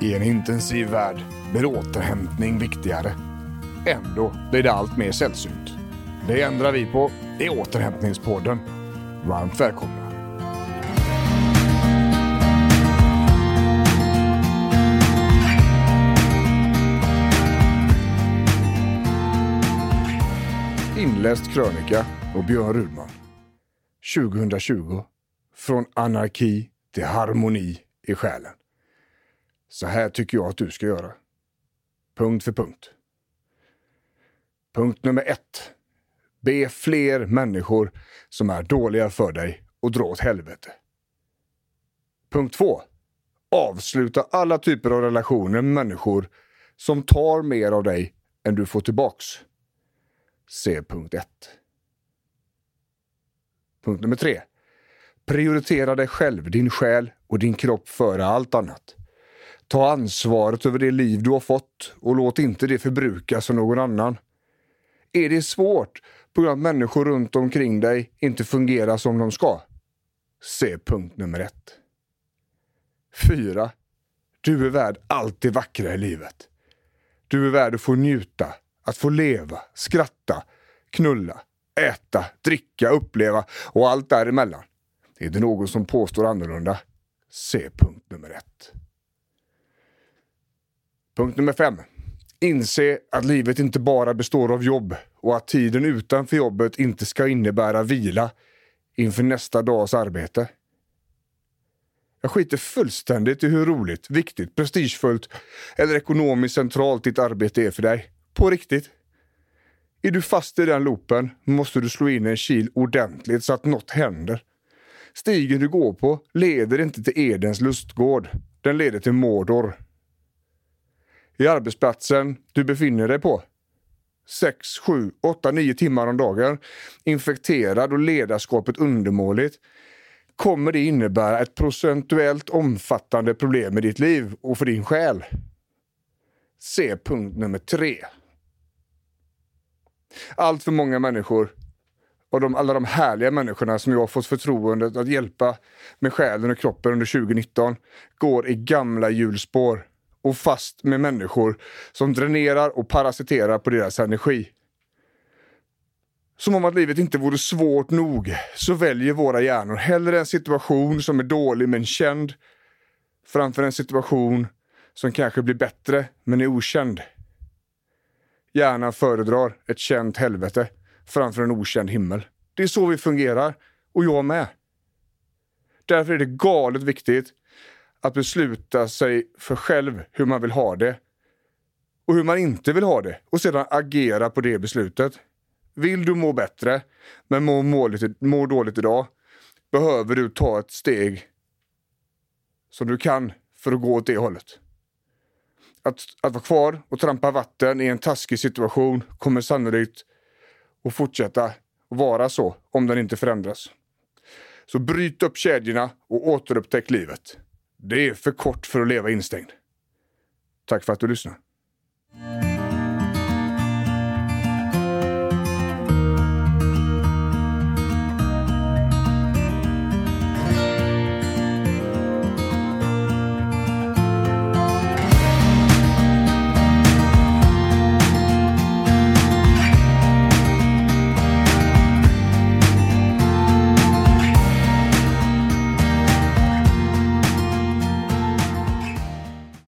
I en intensiv värld blir återhämtning viktigare. Ändå blir det allt mer sällsynt. Det ändrar vi på i Återhämtningspodden. Varmt välkomna! Inläst krönika och Björn Rudman. 2020. Från anarki till harmoni i själen. Så här tycker jag att du ska göra. Punkt för punkt. Punkt nummer ett. Be fler människor som är dåliga för dig och dra åt helvete. Punkt två. Avsluta alla typer av relationer med människor som tar mer av dig än du får tillbaks. Se punkt ett. Punkt nummer tre. Prioritera dig själv, din själ och din kropp före allt annat. Ta ansvaret över det liv du har fått och låt inte det förbrukas av någon annan. Är det svårt på grund av att människor runt omkring dig inte fungerar som de ska? Se punkt nummer ett. 4. Du är värd allt det vackra i livet. Du är värd att få njuta, att få leva, skratta, knulla, äta, dricka, uppleva och allt däremellan. Är det någon som påstår annorlunda? Se punkt nummer ett. Punkt nummer fem. Inse att livet inte bara består av jobb och att tiden utanför jobbet inte ska innebära vila inför nästa dags arbete. Jag skiter fullständigt i hur roligt, viktigt, prestigefullt eller ekonomiskt centralt ditt arbete är för dig. På riktigt. Är du fast i den loopen måste du slå in en kil ordentligt så att något händer. Stigen du går på leder inte till Edens lustgård. Den leder till Mordor. I arbetsplatsen du befinner dig på. 6, 7, 8, 9 timmar om dagen. Infekterad och ledarskapet undermåligt kommer det innebära ett procentuellt omfattande problem i ditt liv och för din själ. Se punkt nummer tre. Allt för många människor och de, alla de härliga människorna som jag har fått förtroendet att hjälpa med själen och kroppen under 2019 går i gamla hjulspår och fast med människor som dränerar och parasiterar på deras energi. Som om att livet inte vore svårt nog så väljer våra hjärnor hellre en situation som är dålig men känd framför en situation som kanske blir bättre men är okänd. Hjärnan föredrar ett känt helvete framför en okänd himmel. Det är så vi fungerar, och jag med. Därför är det galet viktigt att besluta sig för själv hur man vill ha det och hur man inte vill ha det och sedan agera på det beslutet. Vill du må bättre, men mår må, må dåligt idag, behöver du ta ett steg som du kan för att gå åt det hållet. Att, att vara kvar och trampa vatten i en taskig situation kommer sannolikt att fortsätta vara så om den inte förändras. Så bryt upp kedjorna och återupptäck livet. Det är för kort för att leva instängd. Tack för att du lyssnar.